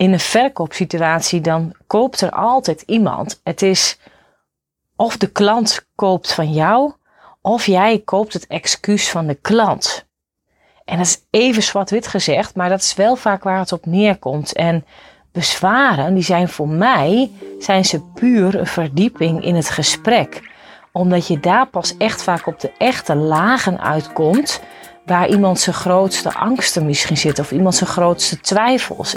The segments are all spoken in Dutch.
in een verkoopsituatie, dan koopt er altijd iemand. Het is of de klant koopt van jou, of jij koopt het excuus van de klant. En dat is even zwart-wit gezegd, maar dat is wel vaak waar het op neerkomt. En bezwaren, die zijn voor mij, zijn ze puur een verdieping in het gesprek. Omdat je daar pas echt vaak op de echte lagen uitkomt, waar iemand zijn grootste angsten misschien zit of iemand zijn grootste twijfels.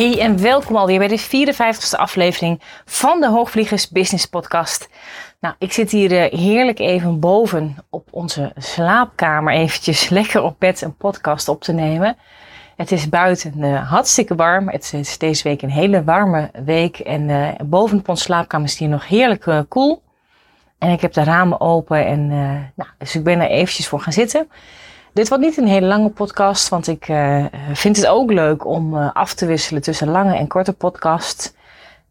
Hey en welkom alweer bij de 54ste aflevering van de Hoogvliegers Business Podcast. Nou, ik zit hier eh, heerlijk even boven op onze slaapkamer eventjes lekker op bed een podcast op te nemen. Het is buiten uh, hartstikke warm. Het is deze week een hele warme week en uh, boven op slaapkamer is hier nog heerlijk koel. En ik heb de ramen open en nou, dus ik ben er eventjes voor gaan zitten. Dit wordt niet een hele lange podcast, want ik uh, vind het ook leuk om uh, af te wisselen tussen lange en korte podcasts.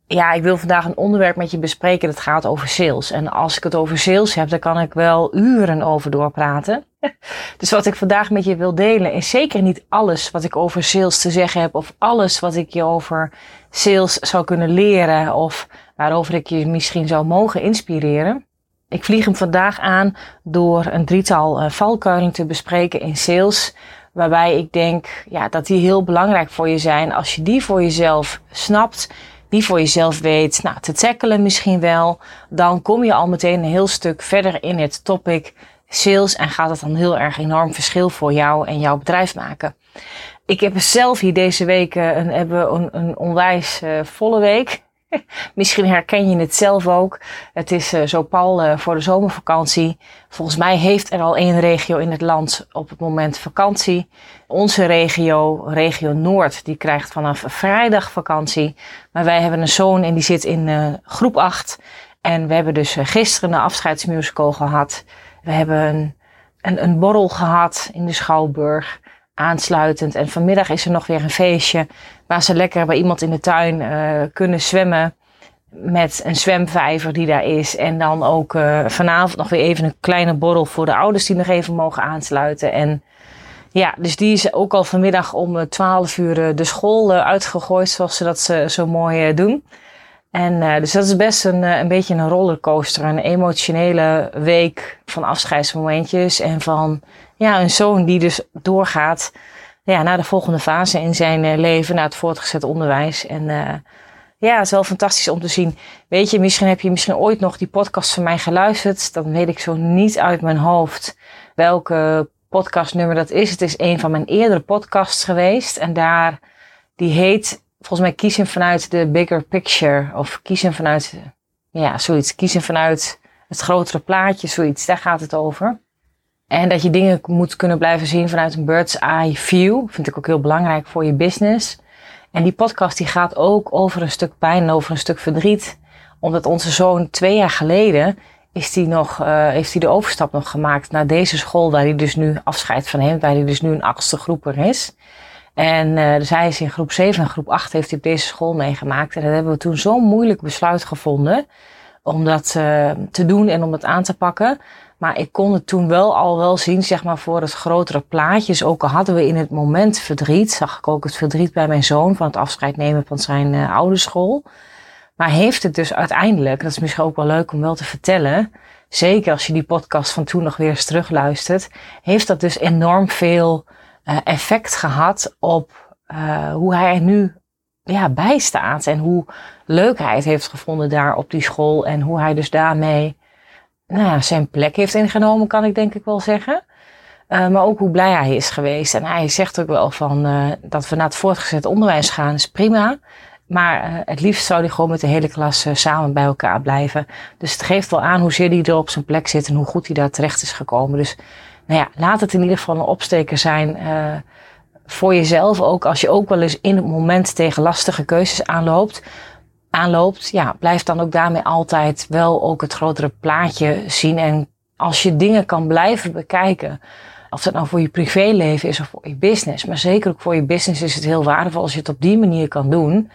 Ja, ik wil vandaag een onderwerp met je bespreken dat gaat over sales. En als ik het over sales heb, dan kan ik wel uren over doorpraten. dus wat ik vandaag met je wil delen is zeker niet alles wat ik over sales te zeggen heb of alles wat ik je over sales zou kunnen leren of waarover ik je misschien zou mogen inspireren. Ik vlieg hem vandaag aan door een drietal uh, valkuilen te bespreken in sales. Waarbij ik denk ja, dat die heel belangrijk voor je zijn. Als je die voor jezelf snapt, die voor jezelf weet nou, te tackelen misschien wel. Dan kom je al meteen een heel stuk verder in het topic sales. En gaat het dan heel erg enorm verschil voor jou en jouw bedrijf maken. Ik heb zelf hier deze week een, hebben een, een onwijs uh, volle week. Misschien herken je het zelf ook. Het is uh, zo pal uh, voor de zomervakantie. Volgens mij heeft er al één regio in het land op het moment vakantie. Onze regio, regio Noord, die krijgt vanaf vrijdag vakantie. Maar wij hebben een zoon en die zit in uh, groep 8. En we hebben dus gisteren een afscheidsmusical gehad. We hebben een, een, een borrel gehad in de Schouwburg aansluitend. En vanmiddag is er nog weer een feestje waar ze lekker bij iemand in de tuin uh, kunnen zwemmen. Met een zwemvijver die daar is. En dan ook uh, vanavond nog weer even een kleine borrel voor de ouders die nog even mogen aansluiten. En ja, dus die is ook al vanmiddag om 12 uur de school uitgegooid, zoals ze dat zo mooi doen. En dus dat is best een, een beetje een rollercoaster. Een emotionele week van afscheidsmomentjes. En van ja, een zoon die dus doorgaat ja, naar de volgende fase in zijn uh, leven, naar het voortgezet onderwijs. En uh, ja, het is wel fantastisch om te zien. Weet je, misschien heb je misschien ooit nog die podcast van mij geluisterd. Dan weet ik zo niet uit mijn hoofd welke podcastnummer dat is. Het is een van mijn eerdere podcasts geweest. En daar, die heet volgens mij kiezen vanuit de bigger picture. Of kiezen vanuit, ja, zoiets. Kiezen vanuit het grotere plaatje, zoiets. Daar gaat het over. En dat je dingen moet kunnen blijven zien vanuit een bird's eye view. Vind ik ook heel belangrijk voor je business. En die podcast die gaat ook over een stuk pijn en over een stuk verdriet. Omdat onze zoon twee jaar geleden is die nog, uh, heeft hij de overstap nog gemaakt naar deze school waar hij dus nu afscheid van neemt. Waar hij dus nu een achtste groeper is. En uh, dus hij is in groep 7 en groep 8 heeft hij op deze school meegemaakt. En dat hebben we toen zo'n moeilijk besluit gevonden om dat uh, te doen en om dat aan te pakken. Maar ik kon het toen wel al wel zien, zeg maar, voor het grotere plaatjes. Ook al hadden we in het moment verdriet, zag ik ook het verdriet bij mijn zoon van het afscheid nemen van zijn uh, oude school. Maar heeft het dus uiteindelijk, dat is misschien ook wel leuk om wel te vertellen, zeker als je die podcast van toen nog weer eens terugluistert, heeft dat dus enorm veel uh, effect gehad op uh, hoe hij er nu ja, bij staat en hoe leuk hij het heeft gevonden daar op die school en hoe hij dus daarmee nou ja, zijn plek heeft ingenomen, kan ik denk ik wel zeggen. Uh, maar ook hoe blij hij is geweest. En hij zegt ook wel van uh, dat we naar het voortgezet onderwijs gaan, is prima. Maar uh, het liefst zou hij gewoon met de hele klas samen bij elkaar blijven. Dus het geeft wel aan hoezeer hij er op zijn plek zit en hoe goed hij daar terecht is gekomen. Dus nou ja, laat het in ieder geval een opsteker zijn voor jezelf. Ook als je ook wel eens in het moment tegen lastige keuzes aanloopt. Aanloopt, ja, blijf dan ook daarmee altijd wel ook het grotere plaatje zien. En als je dingen kan blijven bekijken of dat nou voor je privéleven is of voor je business. Maar zeker ook voor je business is het heel waardevol als je het op die manier kan doen.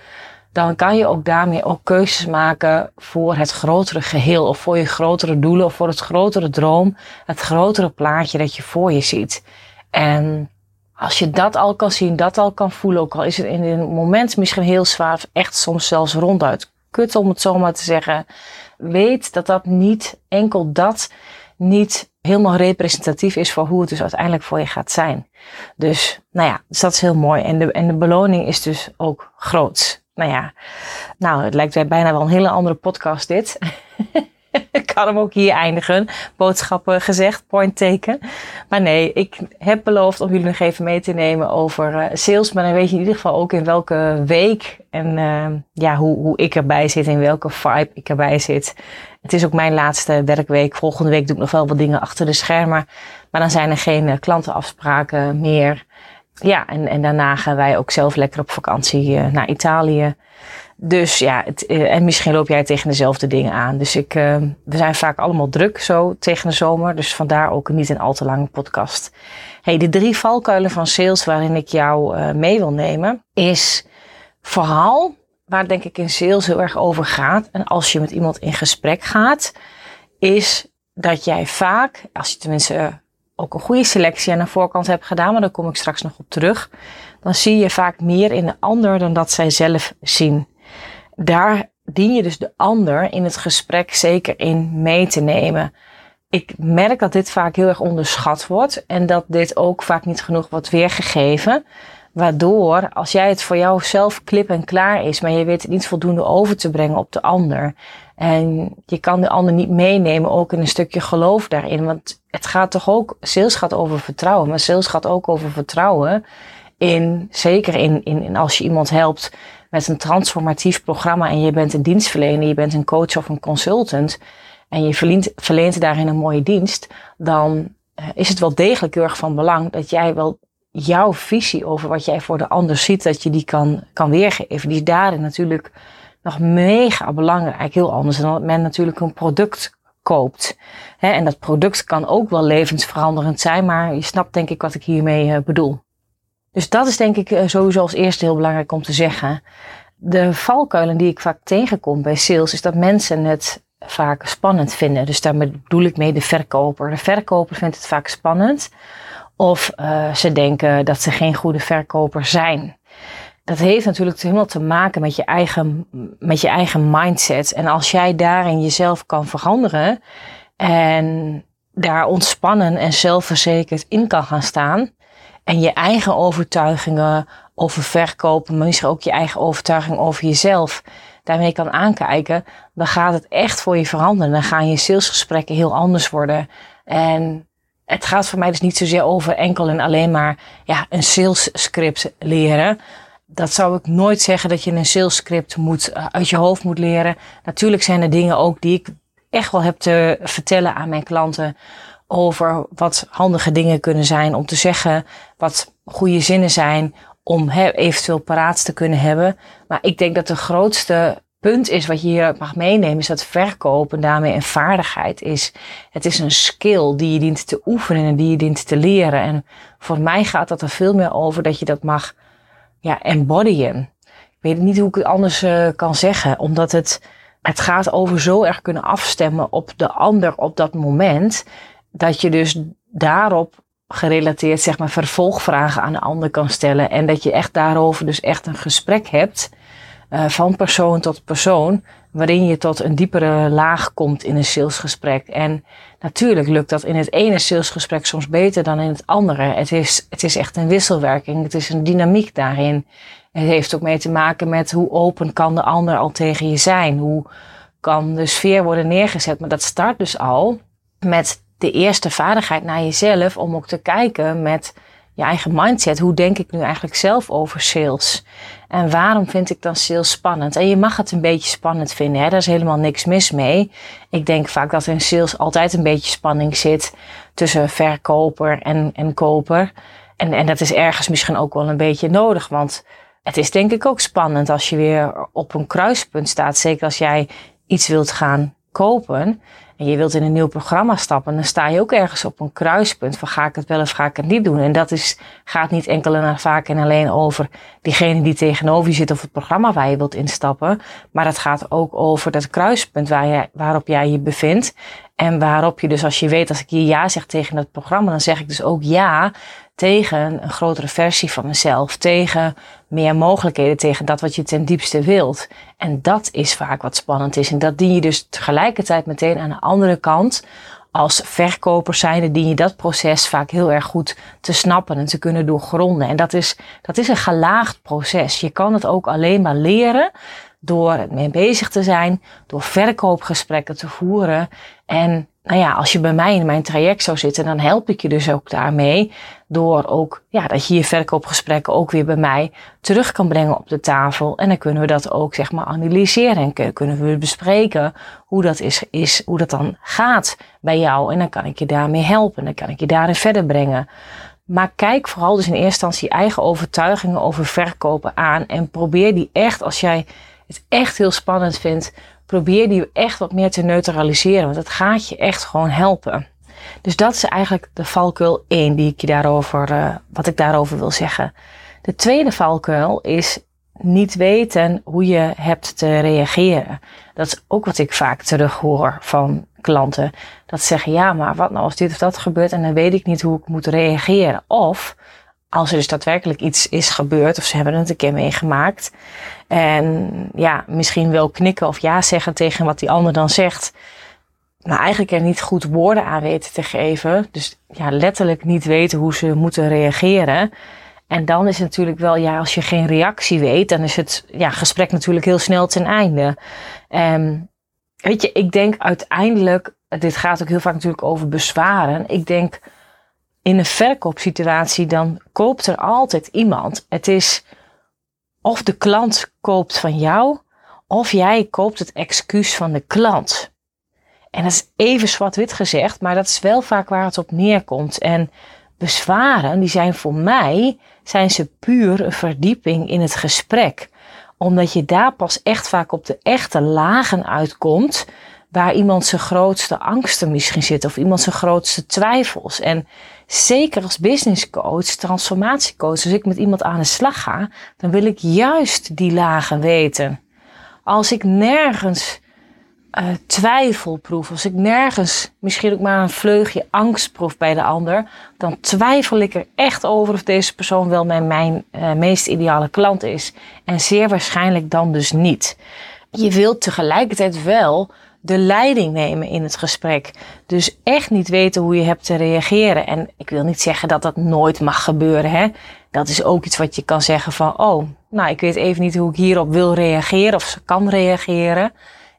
Dan kan je ook daarmee ook keuzes maken voor het grotere geheel. Of voor je grotere doelen. Of voor het grotere droom. Het grotere plaatje dat je voor je ziet. En als je dat al kan zien, dat al kan voelen. Ook al is het in een moment misschien heel zwaar. Echt soms zelfs ronduit kut om het zo maar te zeggen. Weet dat dat niet enkel dat niet helemaal representatief is voor hoe het dus uiteindelijk voor je gaat zijn. Dus, nou ja, dus dat is heel mooi. En de, en de beloning is dus ook groot. Nou ja, nou, het lijkt mij bijna wel een hele andere podcast dit. ik kan hem ook hier eindigen. Boodschappen gezegd, point taken. Maar nee, ik heb beloofd om jullie nog even mee te nemen over uh, sales. Maar dan weet je in ieder geval ook in welke week en uh, ja, hoe, hoe ik erbij zit, in welke vibe ik erbij zit. Het is ook mijn laatste werkweek. Volgende week doe ik nog wel wat dingen achter de schermen. Maar dan zijn er geen uh, klantenafspraken meer. Ja, en, en daarna gaan wij ook zelf lekker op vakantie naar Italië. Dus ja, het, eh, en misschien loop jij tegen dezelfde dingen aan. Dus ik, uh, we zijn vaak allemaal druk zo tegen de zomer. Dus vandaar ook niet een al te lange podcast. Hey, de drie valkuilen van sales waarin ik jou uh, mee wil nemen, is vooral waar denk ik in sales heel erg over gaat. En als je met iemand in gesprek gaat, is dat jij vaak, als je tenminste ook een goede selectie aan de voorkant hebt gedaan, maar daar kom ik straks nog op terug, dan zie je vaak meer in de ander dan dat zij zelf zien daar dien je dus de ander in het gesprek zeker in mee te nemen. Ik merk dat dit vaak heel erg onderschat wordt en dat dit ook vaak niet genoeg wordt weergegeven. Waardoor, als jij het voor jou zelf klip en klaar is, maar je weet het niet voldoende over te brengen op de ander. En je kan de ander niet meenemen, ook in een stukje geloof daarin. Want het gaat toch ook, sales gaat over vertrouwen, maar sales gaat ook over vertrouwen in, zeker in, in, als je iemand helpt met een transformatief programma en je bent een dienstverlener, je bent een coach of een consultant en je verleent, verleent daarin een mooie dienst, dan uh, is het wel degelijk heel erg van belang dat jij wel jouw visie over wat jij voor de ander ziet, dat je die kan, kan weergeven. Die is daarin natuurlijk nog mega belangrijk. Heel anders dan dat men natuurlijk een product koopt. En dat product kan ook wel levensveranderend zijn, maar je snapt denk ik wat ik hiermee uh, bedoel. Dus dat is denk ik eh, sowieso als eerste heel belangrijk om te zeggen. De valkuilen die ik vaak tegenkom bij sales is dat mensen het vaak spannend vinden. Dus daar bedoel ik mee de verkoper. De verkoper vindt het vaak spannend. Of uh, ze denken dat ze geen goede verkoper zijn. Dat heeft natuurlijk helemaal te maken met je eigen, met je eigen mindset. En als jij daarin jezelf kan veranderen en daar ontspannen en zelfverzekerd in kan gaan staan, en je eigen overtuigingen over verkopen, maar misschien ook je eigen overtuiging over jezelf, daarmee kan aankijken, dan gaat het echt voor je veranderen. Dan gaan je salesgesprekken heel anders worden. En het gaat voor mij dus niet zozeer over enkel en alleen maar ja, een sales script leren. Dat zou ik nooit zeggen dat je een sales script moet, eh, uit je hoofd moet leren. Natuurlijk zijn er dingen ook die ik echt wel heb te vertellen aan mijn klanten over wat handige dingen kunnen zijn om te zeggen, wat goede zinnen zijn om eventueel paraat te kunnen hebben. Maar ik denk dat de grootste punt is wat je hier mag meenemen, is dat verkopen daarmee een vaardigheid is. Het is een skill die je dient te oefenen en die je dient te leren. En voor mij gaat dat er veel meer over dat je dat mag ja, embodyen. Ik weet niet hoe ik het anders uh, kan zeggen, omdat het, het gaat over zo erg kunnen afstemmen op de ander op dat moment dat je dus daarop gerelateerd zeg maar vervolgvragen aan de ander kan stellen. En dat je echt daarover dus echt een gesprek hebt uh, van persoon tot persoon. Waarin je tot een diepere laag komt in een salesgesprek. En natuurlijk lukt dat in het ene salesgesprek soms beter dan in het andere. Het is, het is echt een wisselwerking. Het is een dynamiek daarin. Het heeft ook mee te maken met hoe open kan de ander al tegen je zijn. Hoe kan de sfeer worden neergezet. Maar dat start dus al met de eerste vaardigheid naar jezelf om ook te kijken met je eigen mindset. Hoe denk ik nu eigenlijk zelf over sales? En waarom vind ik dan sales spannend? En je mag het een beetje spannend vinden, hè? daar is helemaal niks mis mee. Ik denk vaak dat in sales altijd een beetje spanning zit tussen verkoper en, en koper. En, en dat is ergens misschien ook wel een beetje nodig, want het is denk ik ook spannend als je weer op een kruispunt staat. Zeker als jij iets wilt gaan kopen en je wilt in een nieuw programma stappen, dan sta je ook ergens op een kruispunt van ga ik het wel of ga ik het niet doen. En dat is, gaat niet enkel en alleen over diegene die tegenover je zit of het programma waar je wilt instappen, maar het gaat ook over dat kruispunt waar je, waarop jij je bevindt. En waarop je dus als je weet, als ik hier ja zeg tegen het programma, dan zeg ik dus ook ja tegen een grotere versie van mezelf, tegen meer mogelijkheden, tegen dat wat je ten diepste wilt. En dat is vaak wat spannend is. En dat dien je dus tegelijkertijd meteen aan de andere kant. Als verkoper zijnde dien je dat proces vaak heel erg goed te snappen en te kunnen doorgronden. En dat is, dat is een gelaagd proces. Je kan het ook alleen maar leren door het mee bezig te zijn, door verkoopgesprekken te voeren en nou ja, als je bij mij in mijn traject zou zitten, dan help ik je dus ook daarmee. Door ook, ja, dat je je verkoopgesprekken ook weer bij mij terug kan brengen op de tafel. En dan kunnen we dat ook, zeg maar, analyseren. En kunnen we bespreken hoe dat is, is hoe dat dan gaat bij jou. En dan kan ik je daarmee helpen. Dan kan ik je daarin verder brengen. Maar kijk vooral dus in eerste instantie eigen overtuigingen over verkopen aan. En probeer die echt, als jij het echt heel spannend vindt, probeer die echt wat meer te neutraliseren. Want dat gaat je echt gewoon helpen. Dus dat is eigenlijk de valkuil 1 die ik je daarover, uh, wat ik daarover wil zeggen. De tweede valkuil is niet weten hoe je hebt te reageren. Dat is ook wat ik vaak terughoor van klanten. Dat ze zeggen, ja, maar wat nou als dit of dat gebeurt en dan weet ik niet hoe ik moet reageren. Of als er dus daadwerkelijk iets is gebeurd of ze hebben het een keer meegemaakt. En ja, misschien wel knikken of ja zeggen tegen wat die ander dan zegt. Maar eigenlijk er niet goed woorden aan weten te geven. Dus ja, letterlijk niet weten hoe ze moeten reageren. En dan is het natuurlijk wel, ja, als je geen reactie weet, dan is het ja, gesprek natuurlijk heel snel ten einde. En weet je, ik denk uiteindelijk, dit gaat ook heel vaak natuurlijk over bezwaren. Ik denk in een verkoopsituatie, dan koopt er altijd iemand. Het is of de klant koopt van jou, of jij koopt het excuus van de klant. En dat is even zwart-wit gezegd, maar dat is wel vaak waar het op neerkomt. En bezwaren, die zijn voor mij, zijn ze puur een verdieping in het gesprek. Omdat je daar pas echt vaak op de echte lagen uitkomt, waar iemand zijn grootste angsten misschien zit, of iemand zijn grootste twijfels. En zeker als business coach, transformatiecoach, als ik met iemand aan de slag ga, dan wil ik juist die lagen weten. Als ik nergens uh, twijfel proef, als ik nergens misschien ook maar een vleugje angst proef bij de ander, dan twijfel ik er echt over of deze persoon wel mijn, mijn uh, meest ideale klant is. En zeer waarschijnlijk dan dus niet. Je wilt tegelijkertijd wel de leiding nemen in het gesprek. Dus echt niet weten hoe je hebt te reageren. En ik wil niet zeggen dat dat nooit mag gebeuren. Hè? Dat is ook iets wat je kan zeggen van, oh, nou, ik weet even niet hoe ik hierop wil reageren of ze kan reageren.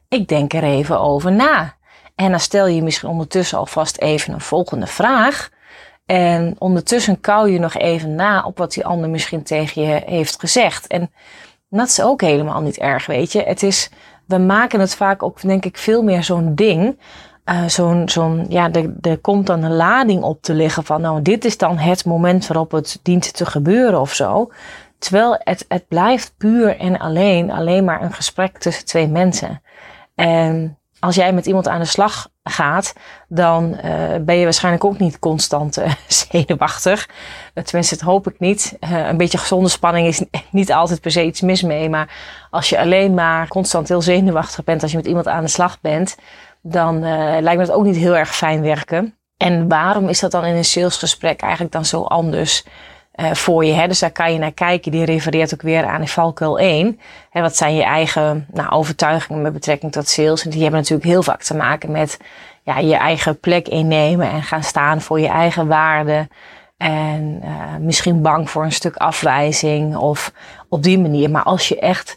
Ik denk er even over na. En dan stel je misschien ondertussen alvast even een volgende vraag. En ondertussen kou je nog even na op wat die ander misschien tegen je heeft gezegd. En dat is ook helemaal niet erg, weet je. Het is we maken het vaak ook, denk ik, veel meer zo'n ding. Uh, zo'n, zo'n, ja, er, er komt dan een lading op te liggen van, nou, dit is dan het moment waarop het dient te gebeuren of zo. Terwijl het, het blijft puur en alleen, alleen maar een gesprek tussen twee mensen. En als jij met iemand aan de slag gaat, dan uh, ben je waarschijnlijk ook niet constant uh, zenuwachtig. Uh, tenminste, dat hoop ik niet. een beetje gezonde spanning is niet altijd per se iets mis mee. Maar als je alleen maar constant heel zenuwachtig bent als je met iemand aan de slag bent, dan lijkt me dat ook niet heel erg fijn werken. En waarom is dat dan in een salesgesprek eigenlijk dan zo anders? Uh, voor je. Hè? Dus daar kan je naar kijken. Die refereert ook weer aan in valkuil 1. Hè, wat zijn je eigen nou, overtuigingen met betrekking tot sales? En die hebben natuurlijk heel vaak te maken met ja, je eigen plek innemen en gaan staan voor je eigen waarden. En uh, misschien bang voor een stuk afwijzing of op die manier. Maar als je echt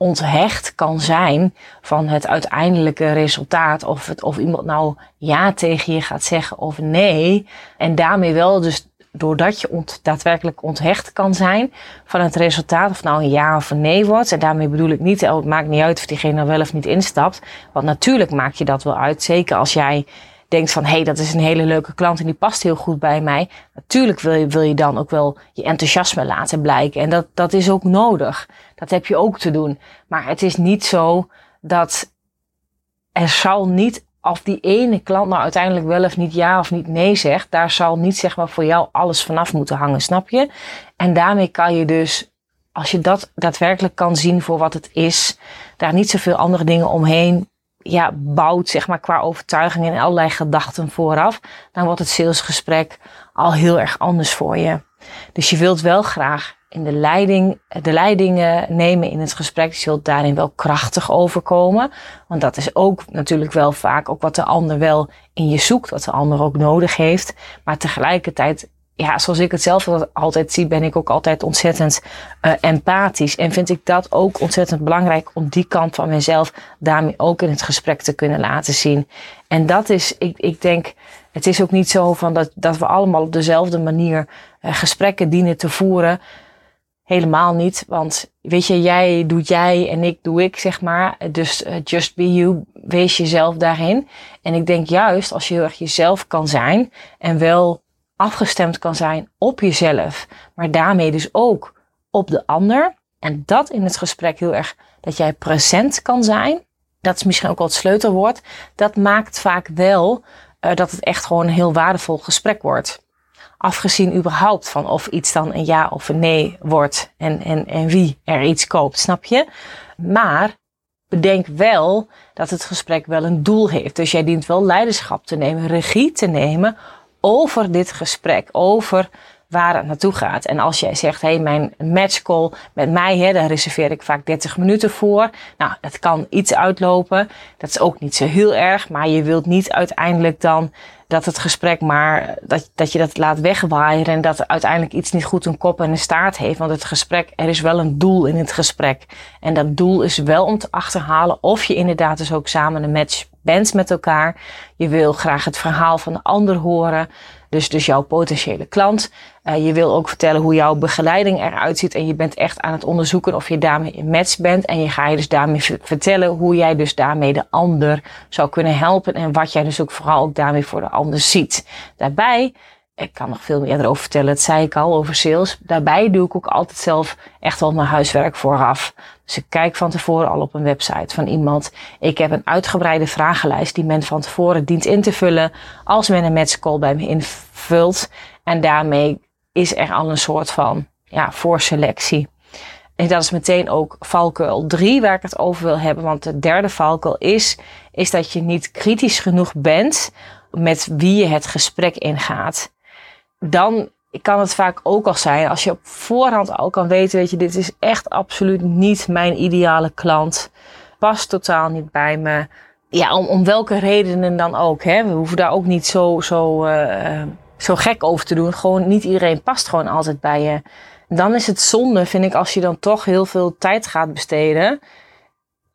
onthecht kan zijn van het uiteindelijke resultaat. Of, het, of iemand nou ja tegen je gaat zeggen of nee. En daarmee wel dus doordat je daadwerkelijk onthecht kan zijn van het resultaat, of nou een ja of een nee wordt. En daarmee bedoel ik niet, oh, het maakt niet uit of diegene er wel of niet instapt. Want natuurlijk maakt je dat wel uit. Zeker als jij denkt van, hé, hey, dat is een hele leuke klant en die past heel goed bij mij. Natuurlijk wil je, wil je dan ook wel je enthousiasme laten blijken. En dat, dat is ook nodig. Dat heb je ook te doen. Maar het is niet zo dat er zal niet of die ene klant nou uiteindelijk wel of niet ja of niet nee zegt, daar zal niet zeg maar voor jou alles vanaf moeten hangen, snap je? En daarmee kan je dus, als je dat daadwerkelijk kan zien voor wat het is, daar niet zoveel andere dingen omheen ja, bouwt, zeg maar, qua overtuiging en allerlei gedachten vooraf, dan wordt het salesgesprek al heel erg anders voor je. Dus je wilt wel graag in de leiding, de leidingen nemen in het gesprek. Je zult daarin wel krachtig overkomen. Want dat is ook natuurlijk wel vaak ook wat de ander wel in je zoekt, wat de ander ook nodig heeft. Maar tegelijkertijd, ja, zoals ik het zelf altijd zie, ben ik ook altijd ontzettend uh, empathisch. En vind ik dat ook ontzettend belangrijk om die kant van mezelf daarmee ook in het gesprek te kunnen laten zien. En dat is, ik, ik denk, het is ook niet zo van dat, dat we allemaal op dezelfde manier gesprekken dienen te voeren. Helemaal niet, want weet je, jij doet jij en ik doe ik, zeg maar. Dus uh, just be you, wees jezelf daarin. En ik denk juist als je heel erg jezelf kan zijn en wel afgestemd kan zijn op jezelf, maar daarmee dus ook op de ander. En dat in het gesprek heel erg dat jij present kan zijn. Dat is misschien ook wel het sleutelwoord. Dat maakt vaak wel uh, dat het echt gewoon een heel waardevol gesprek wordt afgezien überhaupt van of iets dan een ja of een nee wordt en, en, en wie er iets koopt, snap je? Maar bedenk wel dat het gesprek wel een doel heeft. Dus jij dient wel leiderschap te nemen, regie te nemen over dit gesprek, over waar het naartoe gaat. En als jij zegt, hé, hey, mijn matchcall met mij, hè, daar reserveer ik vaak 30 minuten voor. Nou, dat kan iets uitlopen. Dat is ook niet zo heel erg, maar je wilt niet uiteindelijk dan dat het gesprek maar, dat, dat je dat laat wegwaaien en dat uiteindelijk iets niet goed een kop en een staart heeft. Want het gesprek, er is wel een doel in het gesprek. En dat doel is wel om te achterhalen of je inderdaad dus ook samen een match bent met elkaar. Je wil graag het verhaal van de ander horen. Dus, dus jouw potentiële klant. Uh, je wil ook vertellen hoe jouw begeleiding eruit ziet. En je bent echt aan het onderzoeken of je daarmee in match bent. En je ga je dus daarmee vertellen hoe jij dus daarmee de ander zou kunnen helpen. En wat jij dus ook vooral ook daarmee voor de ander ziet. Daarbij ik kan nog veel meer erover vertellen. Dat zei ik al over sales. Daarbij doe ik ook altijd zelf echt wel mijn huiswerk vooraf. Dus ik kijk van tevoren al op een website van iemand. Ik heb een uitgebreide vragenlijst die men van tevoren dient in te vullen. Als men een matchcall bij me invult. En daarmee is er al een soort van ja, voorselectie. En dat is meteen ook valkuil 3 waar ik het over wil hebben. Want de derde valkuil is, is dat je niet kritisch genoeg bent met wie je het gesprek ingaat dan kan het vaak ook al zijn, als je op voorhand al kan weten, weet je, dit is echt absoluut niet mijn ideale klant. Past totaal niet bij me. Ja, om, om welke redenen dan ook. Hè. We hoeven daar ook niet zo, zo, uh, zo gek over te doen. Gewoon niet iedereen past gewoon altijd bij je. Dan is het zonde, vind ik, als je dan toch heel veel tijd gaat besteden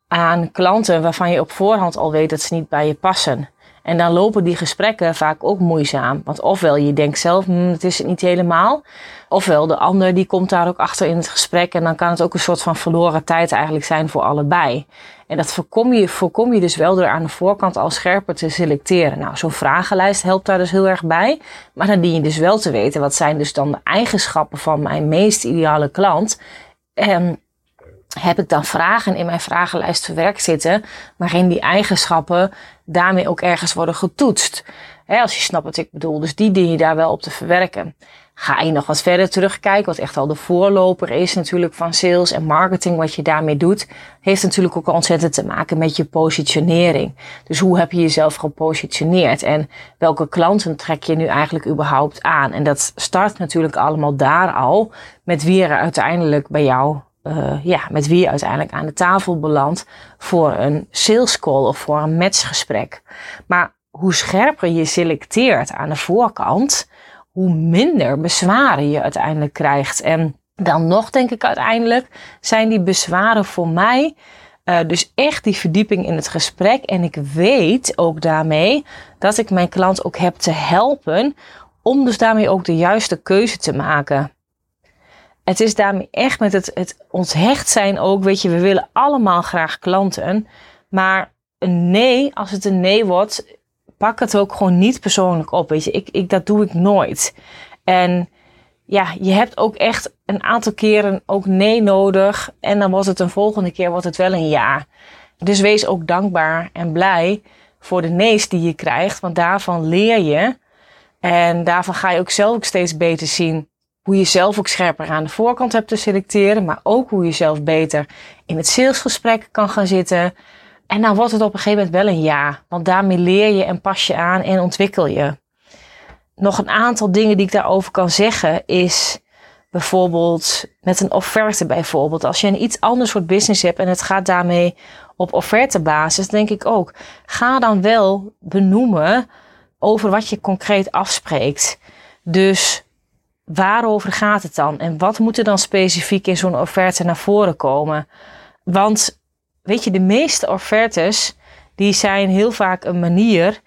aan klanten waarvan je op voorhand al weet dat ze niet bij je passen. En dan lopen die gesprekken vaak ook moeizaam. Want ofwel je denkt zelf, hm, het is het niet helemaal. Ofwel de ander die komt daar ook achter in het gesprek. En dan kan het ook een soort van verloren tijd eigenlijk zijn voor allebei. En dat voorkom je, voorkom je dus wel door aan de voorkant al scherper te selecteren. Nou, zo'n vragenlijst helpt daar dus heel erg bij. Maar dan dien je dus wel te weten, wat zijn dus dan de eigenschappen van mijn meest ideale klant. En heb ik dan vragen in mijn vragenlijst verwerkt zitten, waarin die eigenschappen daarmee ook ergens worden getoetst. als je snapt wat ik bedoel. Dus die dien je daar wel op te verwerken. Ga je nog wat verder terugkijken, wat echt al de voorloper is natuurlijk van sales en marketing, wat je daarmee doet, heeft natuurlijk ook ontzettend te maken met je positionering. Dus hoe heb je jezelf gepositioneerd en welke klanten trek je nu eigenlijk überhaupt aan? En dat start natuurlijk allemaal daar al met wie er uiteindelijk bij jou uh, ja, met wie je uiteindelijk aan de tafel belandt voor een sales call of voor een matchgesprek. Maar hoe scherper je selecteert aan de voorkant, hoe minder bezwaren je uiteindelijk krijgt. En dan nog denk ik uiteindelijk zijn die bezwaren voor mij uh, dus echt die verdieping in het gesprek. En ik weet ook daarmee dat ik mijn klant ook heb te helpen om dus daarmee ook de juiste keuze te maken. Het is daarmee echt met het, het ons hecht zijn ook, weet je, we willen allemaal graag klanten. Maar een nee, als het een nee wordt, pak het ook gewoon niet persoonlijk op. Weet je, ik, ik, dat doe ik nooit. En ja, je hebt ook echt een aantal keren ook nee nodig. En dan wordt het een volgende keer wordt het wel een ja. Dus wees ook dankbaar en blij voor de nee's die je krijgt. Want daarvan leer je. En daarvan ga je ook zelf ook steeds beter zien hoe je zelf ook scherper aan de voorkant hebt te selecteren. Maar ook hoe je zelf beter in het salesgesprek kan gaan zitten. En dan wordt het op een gegeven moment wel een ja. Want daarmee leer je en pas je aan en ontwikkel je. Nog een aantal dingen die ik daarover kan zeggen is bijvoorbeeld met een offerte bijvoorbeeld. Als je een iets ander soort business hebt en het gaat daarmee op offertebasis, denk ik ook. Ga dan wel benoemen over wat je concreet afspreekt. Dus waarover gaat het dan? En wat moet er dan specifiek in zo'n offerte naar voren komen? Want weet je, de meeste offertes die zijn heel vaak een manier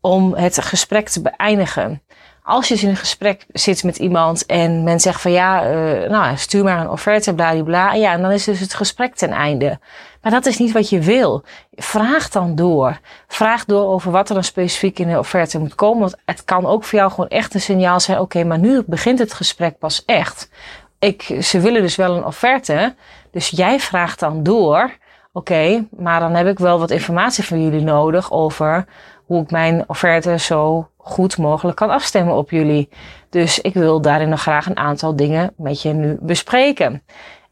om het gesprek te beëindigen. Als je dus in een gesprek zit met iemand en men zegt van ja, uh, nou stuur maar een offerte, bla Ja, en dan is dus het gesprek ten einde. Maar dat is niet wat je wil. Vraag dan door. Vraag door over wat er dan specifiek in de offerte moet komen. Want het kan ook voor jou gewoon echt een signaal zijn. Oké, maar nu begint het gesprek pas echt. Ik, ze willen dus wel een offerte. Dus jij vraagt dan door. Oké, maar dan heb ik wel wat informatie van jullie nodig over hoe ik mijn offerte zo goed mogelijk kan afstemmen op jullie. Dus ik wil daarin nog graag een aantal dingen met je nu bespreken.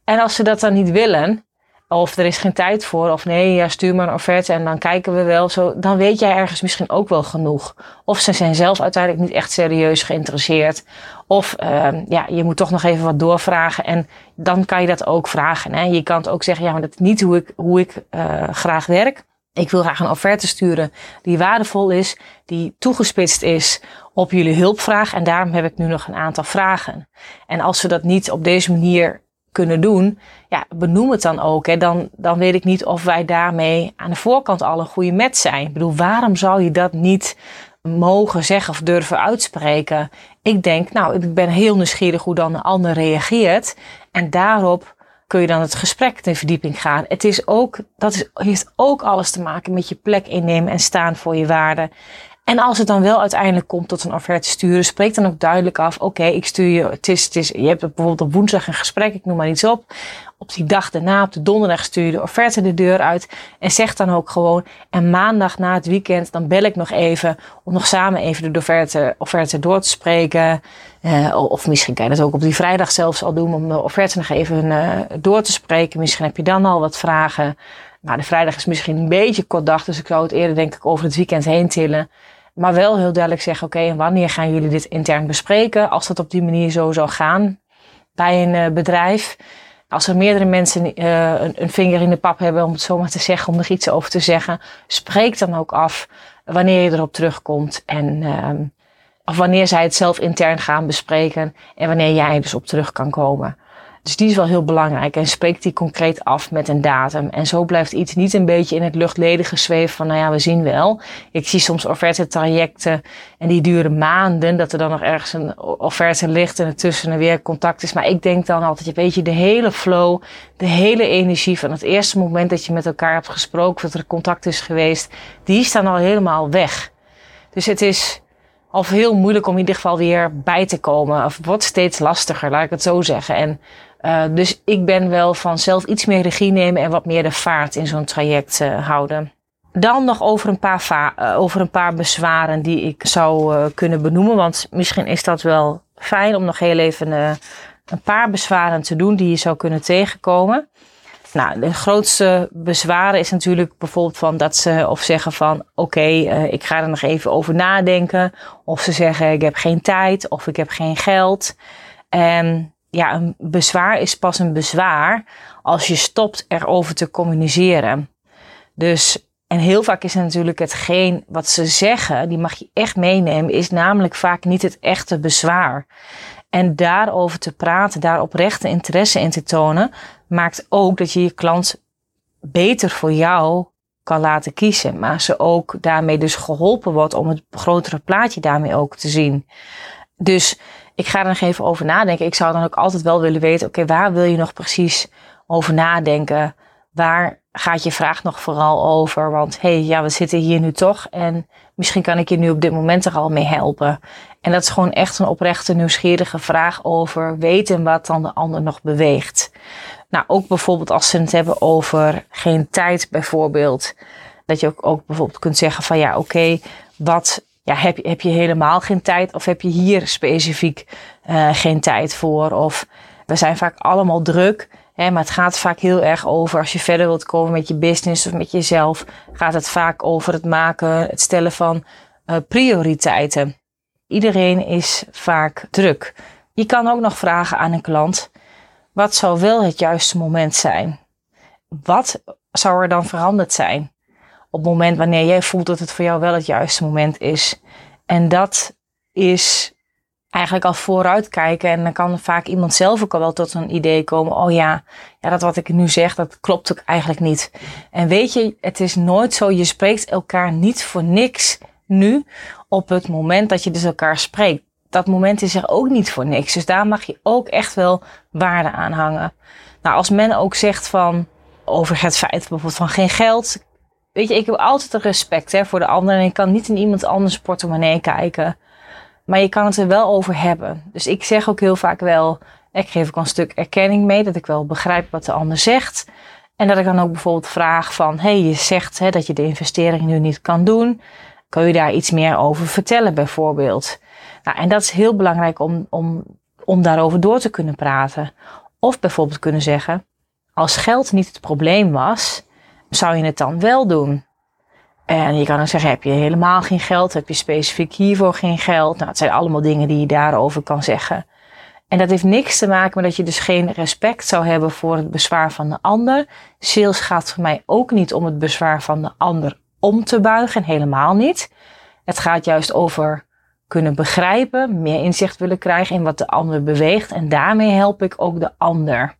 En als ze dat dan niet willen, of er is geen tijd voor, of nee, ja, stuur maar een offerte en dan kijken we wel. Zo, dan weet jij ergens misschien ook wel genoeg. Of ze zijn zelf uiteindelijk niet echt serieus geïnteresseerd. Of uh, ja, je moet toch nog even wat doorvragen. En dan kan je dat ook vragen. Hè. Je kan het ook zeggen, ja, maar dat is niet hoe ik, hoe ik uh, graag werk. Ik wil graag een offerte sturen die waardevol is, die toegespitst is op jullie hulpvraag. En daarom heb ik nu nog een aantal vragen. En als we dat niet op deze manier kunnen doen, ja, benoem het dan ook. Hè. Dan, dan weet ik niet of wij daarmee aan de voorkant al een goede match zijn. Ik bedoel, waarom zou je dat niet mogen zeggen of durven uitspreken? Ik denk, nou, ik ben heel nieuwsgierig hoe dan een ander reageert. En daarop kun je dan het gesprek de verdieping gaan. Het is ook, dat is, heeft ook alles te maken met je plek innemen en staan voor je waarden. En als het dan wel uiteindelijk komt tot een offerte sturen, spreek dan ook duidelijk af: oké, ik stuur je. Het is, het is, je hebt bijvoorbeeld op woensdag een gesprek, ik noem maar iets op. Op die dag daarna, op de donderdag, stuur je de offerte de deur uit. En zeg dan ook gewoon: en maandag na het weekend, dan bel ik nog even om nog samen even de offerte, offerte door te spreken. Uh, of misschien kan je dat ook op die vrijdag zelfs al doen om de offerte nog even uh, door te spreken. Misschien heb je dan al wat vragen. Nou, de vrijdag is misschien een beetje kort dag, dus ik zou het eerder denk ik over het weekend heen tillen. Maar wel heel duidelijk zeggen, oké, wanneer gaan jullie dit intern bespreken? Als dat op die manier zo zou gaan bij een uh, bedrijf. Als er meerdere mensen uh, een, een, vinger in de pap hebben, om het zo maar te zeggen, om er iets over te zeggen, spreek dan ook af wanneer je erop terugkomt. En, uh, of wanneer zij het zelf intern gaan bespreken en wanneer jij dus op terug kan komen. Dus die is wel heel belangrijk en spreekt die concreet af met een datum. En zo blijft iets niet een beetje in het luchtledige zweven van, nou ja, we zien wel. Ik zie soms offerte trajecten en die duren maanden, dat er dan nog ergens een offerte ligt en ertussen er weer contact is. Maar ik denk dan altijd, weet je, de hele flow, de hele energie van het eerste moment dat je met elkaar hebt gesproken, dat er contact is geweest, die dan al helemaal weg. Dus het is of heel moeilijk om in ieder geval weer bij te komen. Of wordt steeds lastiger, laat ik het zo zeggen. En uh, dus ik ben wel van zelf iets meer regie nemen en wat meer de vaart in zo'n traject uh, houden. Dan nog over een, paar uh, over een paar bezwaren die ik zou kunnen benoemen. Want misschien is dat wel fijn om nog heel even een paar bezwaren te doen die je zou kunnen tegenkomen. Nou, de grootste bezwaren is natuurlijk bijvoorbeeld van dat ze of zeggen van oké, ik ga er nog even over nadenken. Of ze zeggen ik heb geen tijd of ik heb geen geld. En ja, een bezwaar is pas een bezwaar als je stopt erover te communiceren. Dus, en heel vaak is natuurlijk hetgeen wat ze zeggen, die mag je echt meenemen, is namelijk vaak niet het echte bezwaar. En daarover te praten, daar oprechte interesse in te tonen, maakt ook dat je je klant beter voor jou kan laten kiezen. Maar ze ook daarmee dus geholpen wordt om het grotere plaatje daarmee ook te zien. Dus ik ga er nog even over nadenken. Ik zou dan ook altijd wel willen weten, oké, waar wil je nog precies over nadenken? Waar gaat je vraag nog vooral over? Want hé, hey, ja, we zitten hier nu toch en misschien kan ik je nu op dit moment er al mee helpen. En dat is gewoon echt een oprechte, nieuwsgierige vraag over weten wat dan de ander nog beweegt. Nou, ook bijvoorbeeld als ze het hebben over geen tijd bijvoorbeeld. Dat je ook, ook bijvoorbeeld kunt zeggen van ja, oké, wat ja, heb, heb je helemaal geen tijd of heb je hier specifiek uh, geen tijd voor? Of we zijn vaak allemaal druk, hè, maar het gaat vaak heel erg over als je verder wilt komen met je business of met jezelf, gaat het vaak over het maken, het stellen van uh, prioriteiten. Iedereen is vaak druk. Je kan ook nog vragen aan een klant: wat zou wel het juiste moment zijn? Wat zou er dan veranderd zijn? Op het moment wanneer jij voelt dat het voor jou wel het juiste moment is. En dat is eigenlijk al vooruitkijken. En dan kan vaak iemand zelf ook al wel tot een idee komen. Oh ja, ja, dat wat ik nu zeg, dat klopt ook eigenlijk niet. En weet je, het is nooit zo. Je spreekt elkaar niet voor niks nu op het moment dat je dus elkaar spreekt. Dat moment is er ook niet voor niks. Dus daar mag je ook echt wel waarde aan hangen. Nou, als men ook zegt van over het feit bijvoorbeeld van geen geld, weet je, ik heb altijd respect hè, voor de ander. En ik kan niet in iemand anders portemonnee kijken. Maar je kan het er wel over hebben. Dus ik zeg ook heel vaak wel, ik geef ook een stuk erkenning mee. Dat ik wel begrijp wat de ander zegt. En dat ik dan ook bijvoorbeeld vraag van, hé, hey, je zegt hè, dat je de investering nu niet kan doen. Kun je daar iets meer over vertellen bijvoorbeeld? Nou, en dat is heel belangrijk om, om, om daarover door te kunnen praten. Of bijvoorbeeld kunnen zeggen, als geld niet het probleem was, zou je het dan wel doen? En je kan dan zeggen, heb je helemaal geen geld? Heb je specifiek hiervoor geen geld? Nou, het zijn allemaal dingen die je daarover kan zeggen. En dat heeft niks te maken met dat je dus geen respect zou hebben voor het bezwaar van de ander. Sales gaat voor mij ook niet om het bezwaar van de ander om te buigen, helemaal niet. Het gaat juist over kunnen begrijpen, meer inzicht willen krijgen in wat de ander beweegt. En daarmee help ik ook de ander.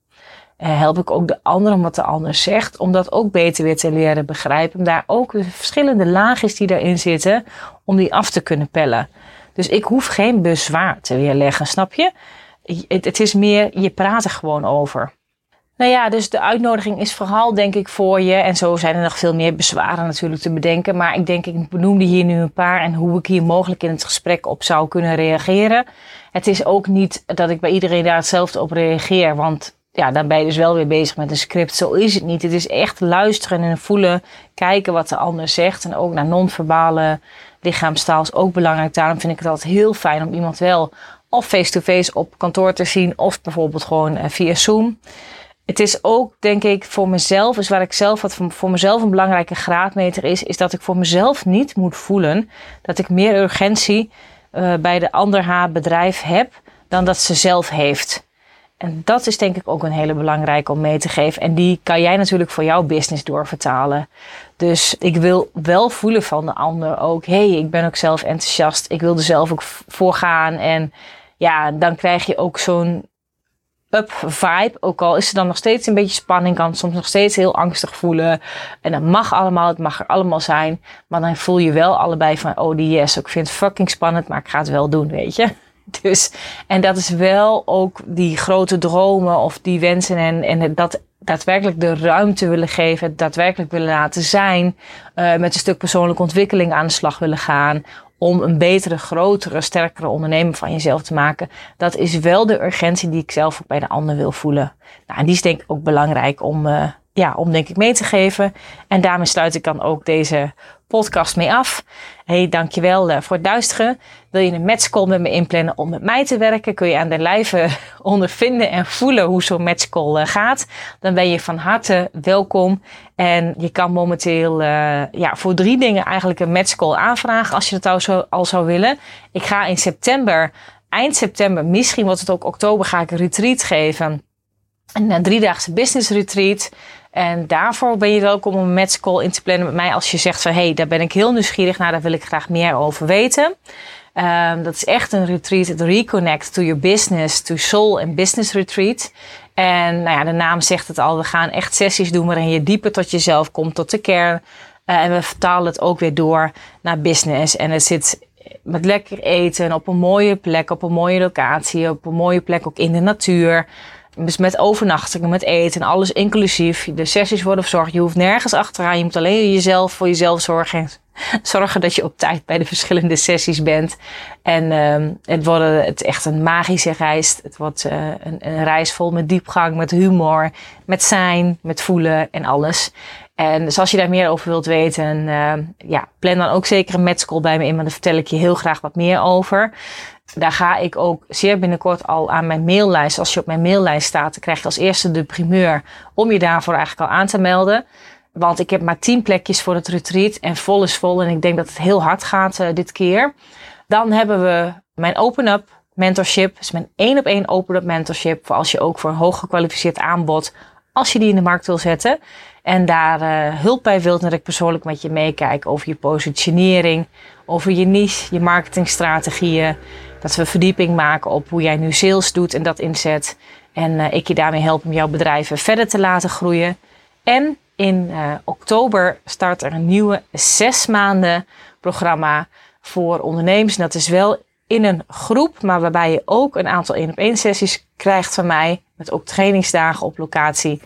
Eh, help ik ook de ander om wat de ander zegt, om dat ook beter weer te leren begrijpen. Om daar ook de verschillende laagjes die daarin zitten, om die af te kunnen pellen. Dus ik hoef geen bezwaar te weerleggen, snap je? Het, het is meer, je praat er gewoon over. Nou ja, dus de uitnodiging is vooral denk ik voor je. En zo zijn er nog veel meer bezwaren natuurlijk te bedenken. Maar ik denk, ik benoemde hier nu een paar en hoe ik hier mogelijk in het gesprek op zou kunnen reageren. Het is ook niet dat ik bij iedereen daar hetzelfde op reageer. Want ja, dan ben je dus wel weer bezig met een script. Zo is het niet. Het is echt luisteren en voelen, kijken wat de ander zegt. En ook naar non-verbale lichaamstaal is ook belangrijk. Daarom vind ik het altijd heel fijn om iemand wel of face-to-face op kantoor te zien. Of bijvoorbeeld gewoon eh, via Zoom. Het is ook, denk ik, voor mezelf, is waar ik zelf wat voor mezelf een belangrijke graadmeter is, is dat ik voor mezelf niet moet voelen dat ik meer urgentie uh, bij de ander haar bedrijf heb dan dat ze zelf heeft. En dat is denk ik ook een hele belangrijke om mee te geven. En die kan jij natuurlijk voor jouw business doorvertalen. Dus ik wil wel voelen van de ander ook. hey, ik ben ook zelf enthousiast. Ik wil er zelf ook voor gaan. En ja, dan krijg je ook zo'n up vibe. Ook al is er dan nog steeds een beetje spanning, kan soms nog steeds heel angstig voelen. En dat mag allemaal, het mag er allemaal zijn. Maar dan voel je wel allebei van, oh die yes, ik vind het fucking spannend, maar ik ga het wel doen, weet je. Dus, en dat is wel ook die grote dromen of die wensen en, en dat daadwerkelijk de ruimte willen geven, het daadwerkelijk willen laten zijn, uh, met een stuk persoonlijke ontwikkeling aan de slag willen gaan, om een betere, grotere, sterkere ondernemer van jezelf te maken. Dat is wel de urgentie die ik zelf ook bij de ander wil voelen. Nou, en die is denk ik ook belangrijk om, uh, ja, om denk ik mee te geven. En daarmee sluit ik dan ook deze podcast mee af. Hey, dankjewel uh, voor het luisteren. Wil je een matchcall met me inplannen om met mij te werken? Kun je aan de lijve ondervinden en voelen hoe zo'n matchcall uh, gaat? Dan ben je van harte welkom. En je kan momenteel uh, ja, voor drie dingen eigenlijk een matchcall aanvragen als je het al, zo, al zou willen. Ik ga in september, eind september, misschien wordt het ook oktober, ga ik een retreat geven. Een driedaagse business retreat. En daarvoor ben je welkom om een matchcall in te plannen met mij als je zegt van hé, hey, daar ben ik heel nieuwsgierig naar, daar wil ik graag meer over weten. Um, dat is echt een retreat, het Reconnect to your business, to soul en business retreat. En nou ja, de naam zegt het al, we gaan echt sessies doen waarin je dieper tot jezelf komt, tot de kern. Uh, en we vertalen het ook weer door naar business. En het zit met lekker eten, op een mooie plek, op een mooie locatie, op een mooie plek ook in de natuur. Dus met overnachtingen, met eten, alles inclusief. De sessies worden verzorgd. Je hoeft nergens achteraan. Je moet alleen jezelf voor jezelf zorgen. Zorgen dat je op tijd bij de verschillende sessies bent. En uh, het, wordt het echt een magische reis. Het wordt uh, een, een, reis vol met diepgang, met humor, met zijn, met voelen en alles. En dus als je daar meer over wilt weten, uh, ja, plan dan ook zeker een matchcall bij me in. Want daar vertel ik je heel graag wat meer over. Daar ga ik ook zeer binnenkort al aan mijn maillijst. Als je op mijn maillijst staat, dan krijg je als eerste de primeur om je daarvoor eigenlijk al aan te melden. Want ik heb maar tien plekjes voor het retreat en vol is vol. En ik denk dat het heel hard gaat uh, dit keer. Dan hebben we mijn open-up mentorship. Dus mijn één op één open-up mentorship. Voor als je ook voor een hoog gekwalificeerd aanbod, als je die in de markt wil zetten. En daar uh, hulp bij wilt, dat ik persoonlijk met je meekijk over je positionering, over je niche, je marketingstrategieën. Dat we verdieping maken op hoe jij nu sales doet en dat inzet. En uh, ik je daarmee help om jouw bedrijven verder te laten groeien. En in uh, oktober start er een nieuwe zes maanden programma voor ondernemers. En dat is wel in een groep, maar waarbij je ook een aantal één op één sessies krijgt van mij. Met ook trainingsdagen op locatie.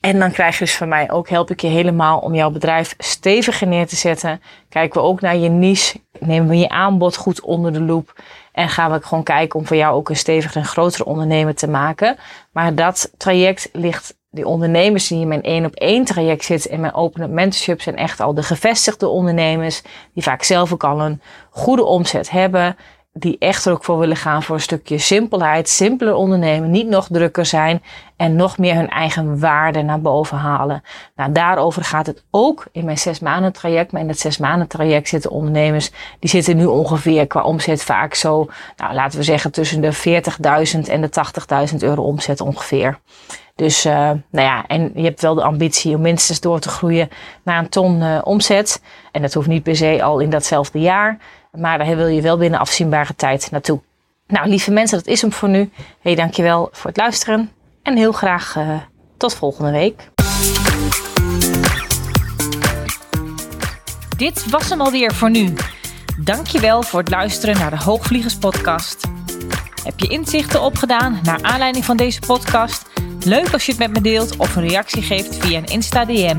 En dan krijg je dus van mij ook, help ik je helemaal om jouw bedrijf steviger neer te zetten. Kijken we ook naar je niche, nemen we je aanbod goed onder de loep. En gaan we gewoon kijken om voor jou ook een steviger en grotere ondernemer te maken. Maar dat traject ligt, die ondernemers die in mijn één op één traject zitten in mijn open mentorship zijn echt al de gevestigde ondernemers. Die vaak zelf ook al een goede omzet hebben die echt er ook voor willen gaan voor een stukje simpelheid, simpeler ondernemen, niet nog drukker zijn en nog meer hun eigen waarde naar boven halen. Nou, daarover gaat het ook in mijn zes maanden traject. Maar in dat zes maanden traject zitten ondernemers, die zitten nu ongeveer qua omzet vaak zo, nou laten we zeggen tussen de 40.000 en de 80.000 euro omzet ongeveer. Dus uh, nou ja, en je hebt wel de ambitie om minstens door te groeien naar een ton uh, omzet. En dat hoeft niet per se al in datzelfde jaar. Maar daar wil je wel binnen afzienbare tijd naartoe. Nou, lieve mensen, dat is hem voor nu. Hey, dankjewel voor het luisteren. En heel graag uh, tot volgende week. Dit was hem alweer voor nu. Dankjewel voor het luisteren naar de Hoogvliegers podcast. Heb je inzichten opgedaan naar aanleiding van deze podcast? Leuk als je het met me deelt of een reactie geeft via een Insta DM.